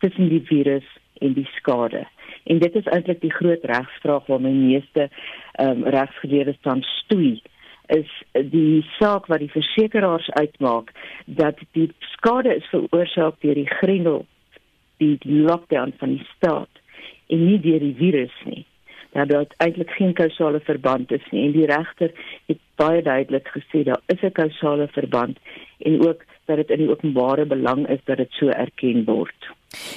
tussen die virus en die skade. En dit is eintlik die groot regsvraag waar my meeste ehm um, regsgeleerdes van stoei is die saak wat die versekeraars uitmaak dat die skade is veroorsaak deur die grendel die lockdown van die staat en nie deur die virus nie dat daar eintlik geen kausale verband is nie en die regter het baie duidelik gesê daar is 'n kausale verband en ook dat dit in die openbare belang is dat dit so erken word.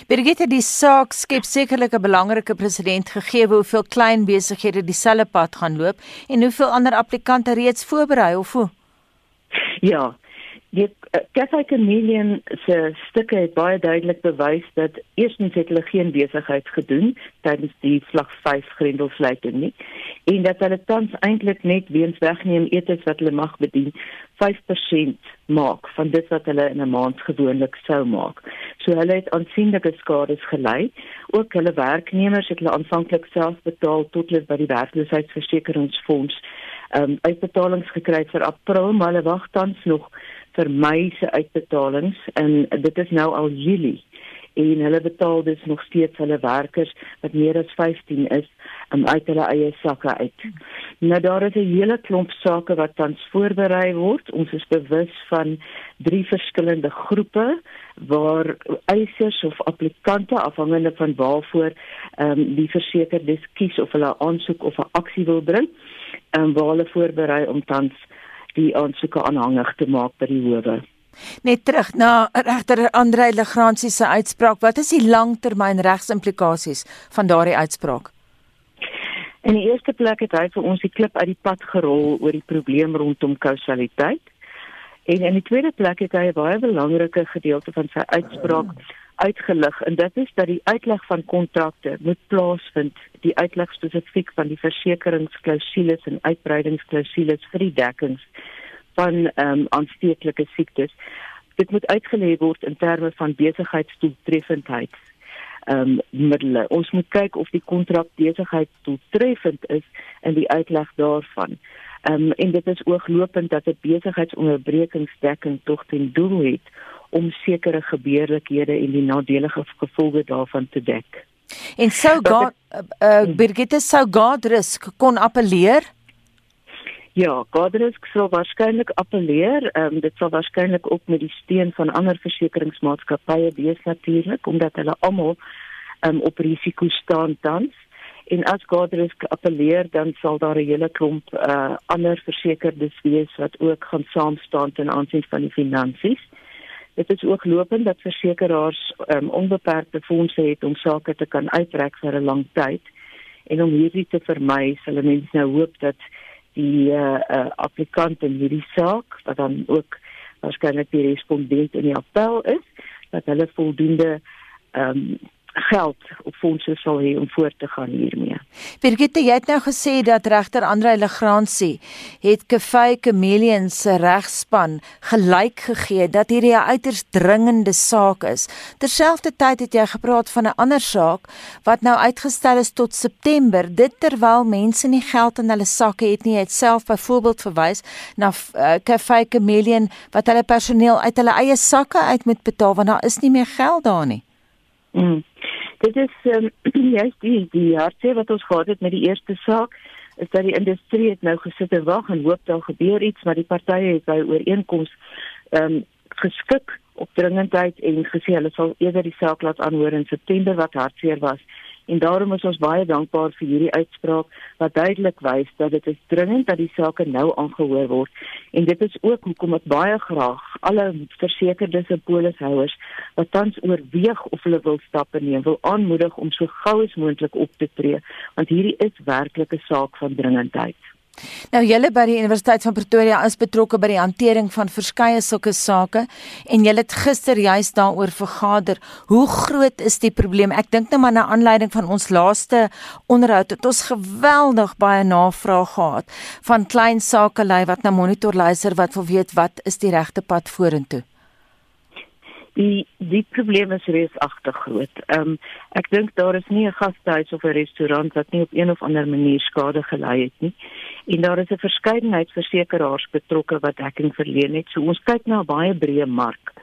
Birgitte die saak skep sekerlik 'n belangrike presedent gegee hoeveel klein besighede dieselfde pad gaan loop en hoeveel ander applikante reeds voorberei of hoe. Ja, Die Cafe Chameleon se stukke het baie duidelik bewys dat eerstens het hulle geen besigheid gedoen tydens die vlak 5 grendelsluiting nie en dat hulle tans eintlik net weens wegneem etes wat hulle mag bedien 5% maak van dit wat hulle in 'n maand gewoonlik sou maak. So hulle het aansienlike skades gely. Ook hulle werknemers het hulle aanvanklik self betaal tot hulle by die werkloosheidsversekeringsfonds ehm um, uitbetalings gekry vir April, maar hulle wag tans nog vir Mei se uitbetalings en dit is nou al Julie en hulle betaal dus nog steeds hulle werkers wat meer as 15 is om uit hulle eie sakke uit. Nou daar is 'n hele klomp sake wat tans voorberei word. Ons is bewus van drie verskillende groepe waar eisers of applikante afhangende van waarvoor ehm um, die versekerdes kies of hulle aansoek of 'n aksie wil bring, ehm um, waar hulle voorberei om tans die aansoeke aanhangig te maak by die howe. Net terug na regter Andre Legrandsie se uitspraak. Wat is die langtermyn regsimplikasies van daardie uitspraak? In die eerste plek het hy vir ons die klip uit die pad gerol oor die probleem rondom kausaliteit. En in die tweede plek het hy 'n baie belangrike gedeelte van sy uitspraak uitgelig en dit is dat die uitleg van kontrakte moet plaasvind. Die uitleg spesifiek van die versekeringsklausules en uitbreidingsklausules vir die dekkings van ehm um, aansteeklike siektes. Dit moet uitgelê word in terme van besigheidsdoeltreffendheid ehm um, middele. Ons moet kyk of die kontrak besigheidsdoeltreffend is in die uitleg daarvan ehm um, en dit is ooglopend dat 'n besigheidsonderbrekingsdekking tog ten doel het om sekere gebeurlikhede en die nadelige gevolge daarvan te dek. En sou God uh, uh, Birgitte sou Godrisk kon appeleer? Ja, Godrisk sou waarskynlik appeleer. Ehm um, dit sou waarskynlik ook met die steun van ander versekeringsmaatskappye wees natuurlik omdat hulle almal ehm um, op risiko staan tans. En as Godrisk appeleer, dan sal daar 'n hele klomp uh, ander versekerdes wees wat ook gaan saam staan ten aansien van die finansies. Dit is ook lopend dat versekeraars um, onbeperkte fondse het om sake te kan uitrek vir 'n lang tyd. En om hierdie te vermy, sal mense nou hoop dat die uh, uh, applikant in hierdie saak, wat dan ook waarskynlik die respondent in die appel is, dat hulle voldoende ehm um, geld op fondse sal hê om voort te gaan hiermee. Birgitte, jy het nou gesê dat regter Andre Legrandsie het Kafei Chameleon se regspan gelyk gegee dat hierdie 'n uiters dringende saak is. Terselfdertyd het jy gepraat van 'n ander saak wat nou uitgestel is tot September, dit terwyl mense nie geld in hulle sakke het nie. Jy het self byvoorbeeld verwys na uh, Chameleon wat hulle personeel uit hulle eie sakke uit moet betaal want daar is nie meer geld daar nie. Mm. Dit is um, juist die die hartseer wat ons gehad het met die eerste saak is dat die industrie het nou gesit en wag en hoop daar gebeur iets maar die partye het by ooreenkoms ehm um, geskik op dringendheid en gesê hulle sal eerder die saak laat aanhoor in September wat hartseer was en daarom is ons baie dankbaar vir hierdie uitspraak wat duidelik wys dat dit is dringend dat die saak nou aangehoor word. En dit is ook hoekom ek baie graag alle versekerdes en polishouers wat tans oorweeg of hulle wil stappe neem wil aanmoedig om so gou as moontlik op te tree want hierdie is werklik 'n saak van dringendheid Nou julle by die Universiteit van Pretoria is betrokke by die hantering van verskeie sulke sake en julle het gister juist daaroor vergader. Hoe groot is die probleem? Ek dink net maar na aanleiding van ons laaste onderhoud het ons geweldig baie navraag gehad van klein sakelei wat na monitor luister wat wil weet wat is die regte pad vorentoe. Die die probleem is reusagtig groot. Ehm um, ek dink daar is nie 'n gastehuis of 'n restaurant wat nie op een of ander manier skade gely het nie. En daar is 'n verskeidenheid versekerings betrokke wat dekking verleen het. So ons kyk na 'n baie breë mark.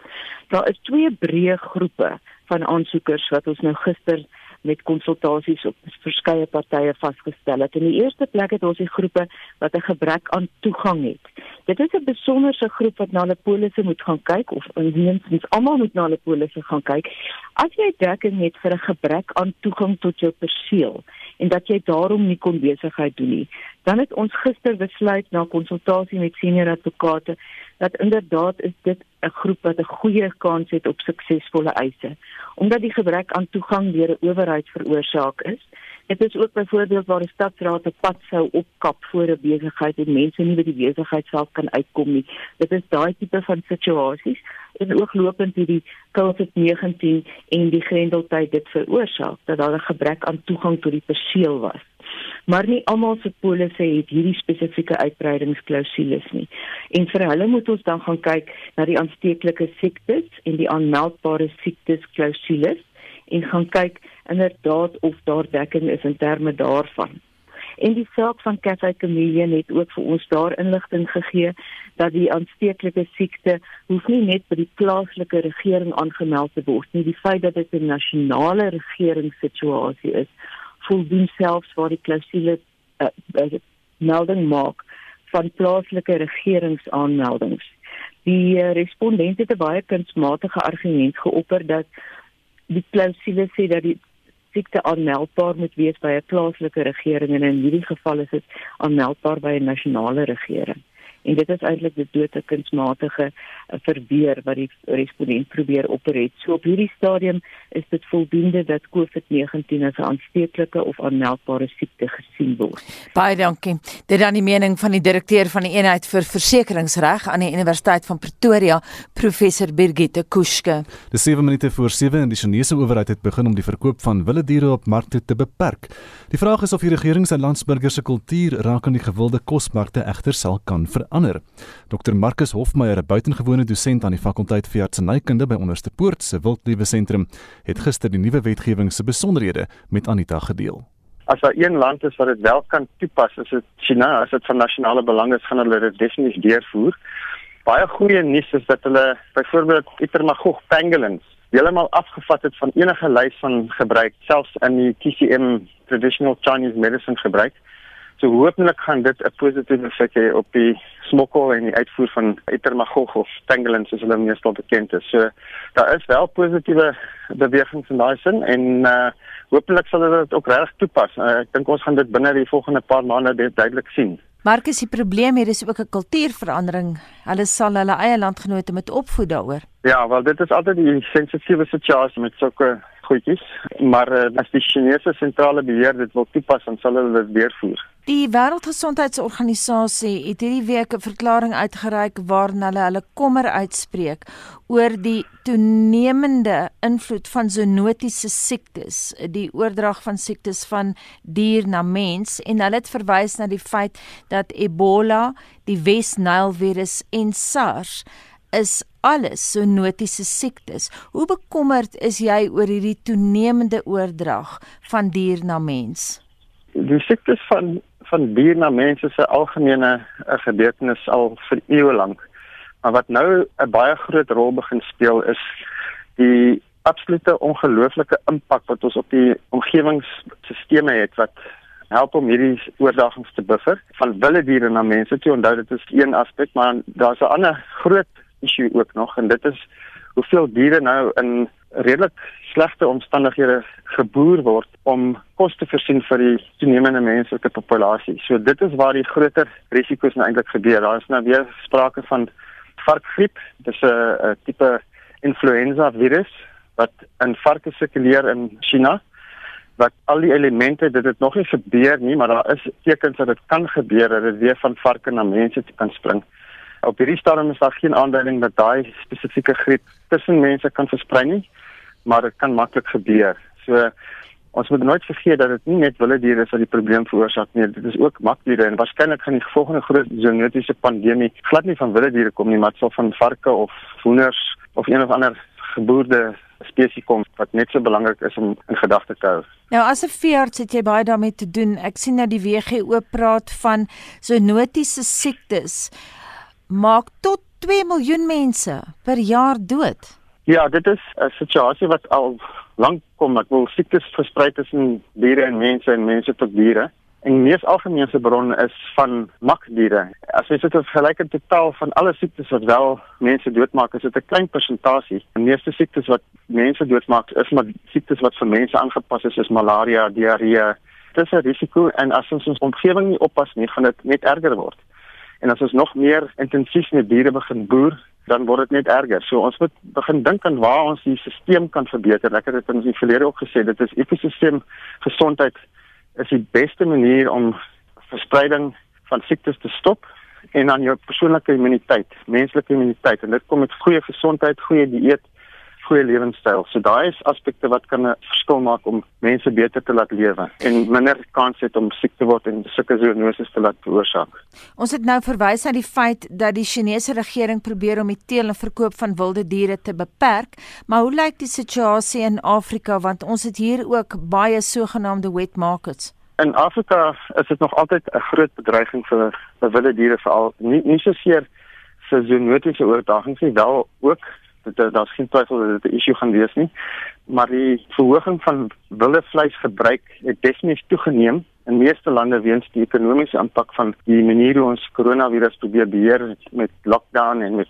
Daar is twee breë groepe van aansoekers wat ons nou gister met konsultasies op verskeie partye vasgestel het. In die eerste plek het ons die groepe wat 'n gebrek aan toegang het. Dit is 'n besonderse groep wat na hulle polisse moet gaan kyk of minstens almal moet na hulle polisse gaan kyk. As jy dekking het vir 'n gebrek aan toegang tot jou perseel, en dat jy daarom nie kon besigheid doen nie. Dan het ons gister besluit na konsultasie met senior advokate dat inderdaad is dit 'n groep wat 'n goeie kans het op suksesvolle eise omdat die gebrek aan toegang deur 'n owerheid veroorsaak is. Dit is ook byvoorbeeld waar die stadsraad 'n pad sou opkap voor 'n besigheid en mense nie by die besigheid self kan uitkom nie. Dit is daai tipe van situasies en ook lopend hierdie COVID-19 en die grendeltyd dit veroorsaak dat daar 'n gebrek aan toegang tot die perseel was maar nie almal se polisse het hierdie spesifieke uitbreidingsklausules nie. En vir hulle moet ons dan gaan kyk na die aansteeklike siektes en die aanmeldbare siektes klausules en gaan kyk inderdaad of daar dekking is in terme daarvan. En die saak van Cafe Chameleon het ook vir ons daar inligting gegee dat die aansteeklike siekte hoef nie net by die plaaslike regering aangemeld te word nie, die feit dat dit 'n nasionale regeringssituasie is voldoen selfs waar die klousule uh, uh, melding maak van plaaslike regeringsaanmeldings. Die uh, respondent het 'n baie kunsmatige argument geopper dat die klousule sê dat die siekte aanmeldbaar moet wees by 'n plaaslike regering en in hierdie geval is dit aanmeldbaar by 'n nasionale regering en dit is eintlik die 'n kunsmatige uh, verbeer wat die respondent probeer opereer. So op hierdie stadium is dit voldoende dat COVID-19 as 'n aansteeklike of aanmeldbare siekte gesien word. Baie dankie. Dit dan die mening van die direkteur van die eenheid vir versekeringsreg aan die Universiteit van Pretoria, professor Birgitte Kuske. Die 7 minute voor 7 en die Chinese owerheid het begin om die verkoop van wilde diere op markte te beperk. Die vraag is of die regering sy landsburgers se kultuur raak aan die gewilde kosmarkte egter sal kan verander verander. Dr Marcus Hofmeyer, 'n buitengewone dosent aan die fakulteit vir artsenykunde by Onderstepoort se Wildlewe Sentrum, het gister die nuwe wetgewing se besonderhede met Anita gedeel. As daar een land is wat dit wel kan toepas, is dit China. As dit van nasionale belang is, gaan hulle dit definitief deurvoer. Baie goeie nuus is dat hulle byvoorbeeld Itermagog pangolins heeltemal afgevat het van enige lys van gebruik, selfs in die TCM traditional Chinese medicine gebruik. So hopelik gaan dit 'n positiewe effek hê op die smokkel en die uitvoer van Itermagog of pangolins soos hulle meestal bekend is. So daar is wel positiewe bewegings in daai sin en uh hopelik sal hulle dit ook reg toepas. Uh, ek dink ons gaan dit binne die volgende paar maande duidelik sien. Markus, die probleem hier is ook 'n kultuurverandering. Hulle sal hulle eie landgenote moet opvoed daaroor. Ja, wel dit is altyd die sensitiewe situasie met sulke goedjies, maar uh, as die Chinese sentrale beheer dit wil toepas, dan sal hulle dit deurvoer. Die Wêreldgesondheidsorganisasie het hierdie week 'n verklaring uitgereik waarin hulle hulle kommer uitspreek oor die toenemende invloed van zoonotiese siektes, die oordrag van siektes van dier na mens en hulle het verwys na die feit dat Ebola, die Wes-Nile virus en SARS is alles zoonotiese siektes. Hoe bekommerd is jy oor hierdie toenemende oordrag van dier na mens? Die siektes van van dier na mens is 'n algemene eh, gebeurtenis al vir eeue lank. Maar wat nou 'n baie groot rol begin speel is die absolute ongelooflike impak wat ons op die omgewingsstelsels het wat help om hierdie oordagings te buffer van wilde diere na mense toe. Onthou dit is een aspek, maar daar's 'n ander groot issue ook nog en dit is hoeveel diere nou in redelik slegte omstandighede geboer word om kos te voorsien vir die toenemende menslike populasie. So dit is waar die groter risiko's nou eintlik gebeur. Daar is nou weer sprake van varkgriep. Dis 'n tipe influenza virus wat in varke sirkuleer in China wat al die elemente dit het nog nie gebeur nie maar daar is tekens dat dit kan gebeur dat dit weer van varke na mense kan spring op hierdie stadium is daar geen aanduiding dat daai spesifieke griep tussen mense kan versprei nie, maar dit kan maklik gebeur. So ons moet nooit vergeet dat dit nie net wilde diere is wat die probleem veroorsaak nie, dit is ook makdiere en waarskynlik gaan die volgende groot zoonotiese pandemie glad nie van wilde diere kom nie, maar dit sal van varke of hoenders of een of ander geboorde spesies kom wat net so belangrik is om in gedagte te hou. Nou as 'n veearts het jy baie daarmee te doen. Ek sien dat die WHO praat van zoonotiese siektes maak tot 2 miljoen mense per jaar dood. Ja, dit is 'n situasie wat al lank kom. Ek wil siektes versprei tussen diere en mense en mense tot diere. En die mees algemene bron is van makdiere. As jy dit vergelyk met totaal van alle siektes wat wel mense doodmaak, is dit 'n klein persentasie. Die meeste siektes wat mense doodmaak, is maar siektes wat vir mense aangepas is, is malaria, diarree, dis 'n risiko en as ons ons omgewing nie oppas nie, gaan dit net erger word. En as ons nog meer intensief met diere begin boer, dan word dit net erger. So ons moet begin dink aan waar ons die stelsel kan verbeter. Ek het dit in die verlede ook gesê, dit is ekosisteem gesondheid is die beste manier om verspreiding van siektes te stop en dan jou persoonlike immuniteit, menslike immuniteit en dit kom met goeie gesondheid, goeie dieet goeie lewenstyl. So daai is aspekte wat kan 'n verskil maak om mense beter te laat lewe en minder kans het om siek te word en sulke zoonoses te laat veroorsaak. Ons het nou verwys na die feit dat die Chinese regering probeer om die teel en verkoop van wilde diere te beperk, maar hoe lyk die situasie in Afrika want ons het hier ook baie sogenaamde wet markets. In Afrika is dit nog altyd 'n groot bedreiging vir vir wilde diere veral nie nie so seer vir zoonotiese oordragings nie, wel ook dit daar's geen twyfel dat dit 'n issue gaan wees nie. Maar die verhoging van wilde vleisgebruik het definitief toegeneem in meeste lande weens die ekonomiese impak van die manier hoe ons koronavirus probeer beheer met lockdown en met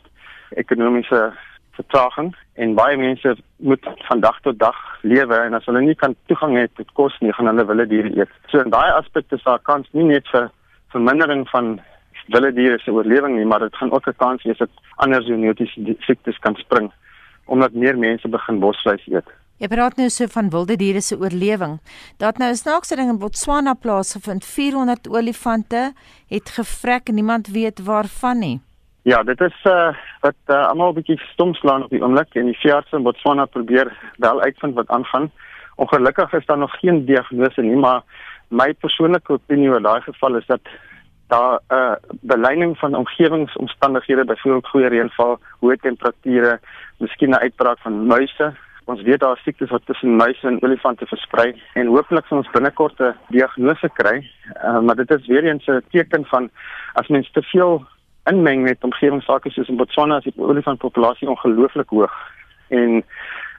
ekonomiese vertraging en baie mense moet van dag tot dag lewe en as hulle nie kan toegang hê tot kos nie, gaan hulle wilde diere eet. So in daai aspekte is daar kans nie net vir vermindering van wilde diere se oorlewing nie, maar dit gaan ook 'n kans wees dat ander zoonotiese siektes kan spring omdat meer mense begin bosvleis eet. Jy praat nou so van wilde diere se oorlewing. Daar nou 'n snaakse ding in Botswana plaasgevind. 400 olifante het gevrek en niemand weet waarvan nie. Ja, dit is uh wat uh, almal 'n bietjie stom slaan op die oomblik en die veeartse in Botswana probeer wel uitvind wat aangaan. Ongelukkig is daar nog geen diagnose nie, maar my persoonlike opinie oor daai geval is dat daar 'n uh, beleining van omgewingsomstandighede, byvoorbeeld goeie reënval, hoë temperature, miskien 'n uitbraak van muise. Ons weet daar is siektes wat tussen muise en olifante versprei en hopelik sal ons binnekort 'n diagnose kry. Uh, maar dit is weer eens 'n teken van as mens te veel inmeng met omgewingssake soos in Botswana, is die olifantpopulasie ongelooflik hoog. En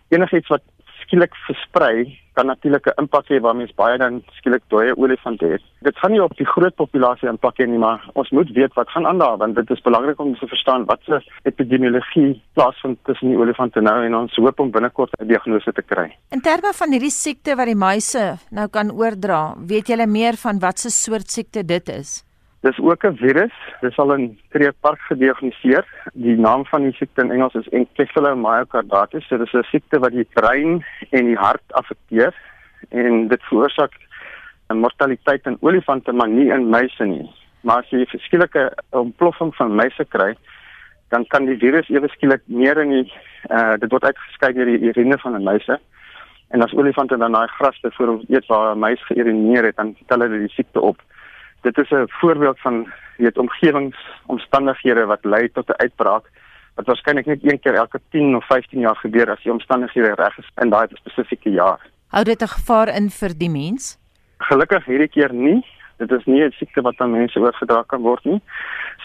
enigiets wat skielik versprei kan natuurlik 'n impak hê waarmee mens baie dan skielik dooie olifante het. Dit gaan nie op die groot populasie impak hê nie, maar ons moet weet wat gaan aan daar want dit is belangrik om te verstaan wat se epidemiologie plaasvind tussen die olifante nou en ons hoop om binnekort 'n diagnose te kry. In terme van hierdie siekte wat die muise nou kan oordra, weet julle meer van wat se soort siekte dit is? Dis ook 'n virus. Dit is al in Tree Park gediagnoseer. Die naam van die siekte in Engels is encephalomyocarditis. Dit is 'n siekte wat die brein en die hart affekteer en dit veroorsaak 'n mortaliteit in olifante maar nie in muise nie. Maar as jy 'n verskillike ontploffing van muise kry, dan kan die virus ewe skielik meer in die uh dit word uitgeskei deur die urine van 'n muise. En as olifante dan daai gras byvoorbeeld eet waar 'n muis geurineer het, dan tel hulle die siekte op dit is 'n voorbeeld van weet omgewingsomstandighede wat lei tot 'n uitbraak wat waarskynlik net een keer elke 10 of 15 jaar gebeur as die omstandighede reg is in daai spesifieke jaar. Hou dit 'n gevaar in vir die mens? Gelukkig hierdie keer nie. Dit is nie 'n siekte wat aan mense oorgedra kan word nie.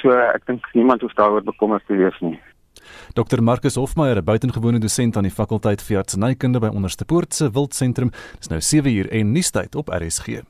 So ek dink niemand hoef daaroor bekommerd te wees nie. Dr Marcus Hofmeyer, 'n buitengewone dosent aan die fakulteit vir artsenykunde by Onderstepoort se Wildsentrum, is nou 7 uur en nuustyd op RSG.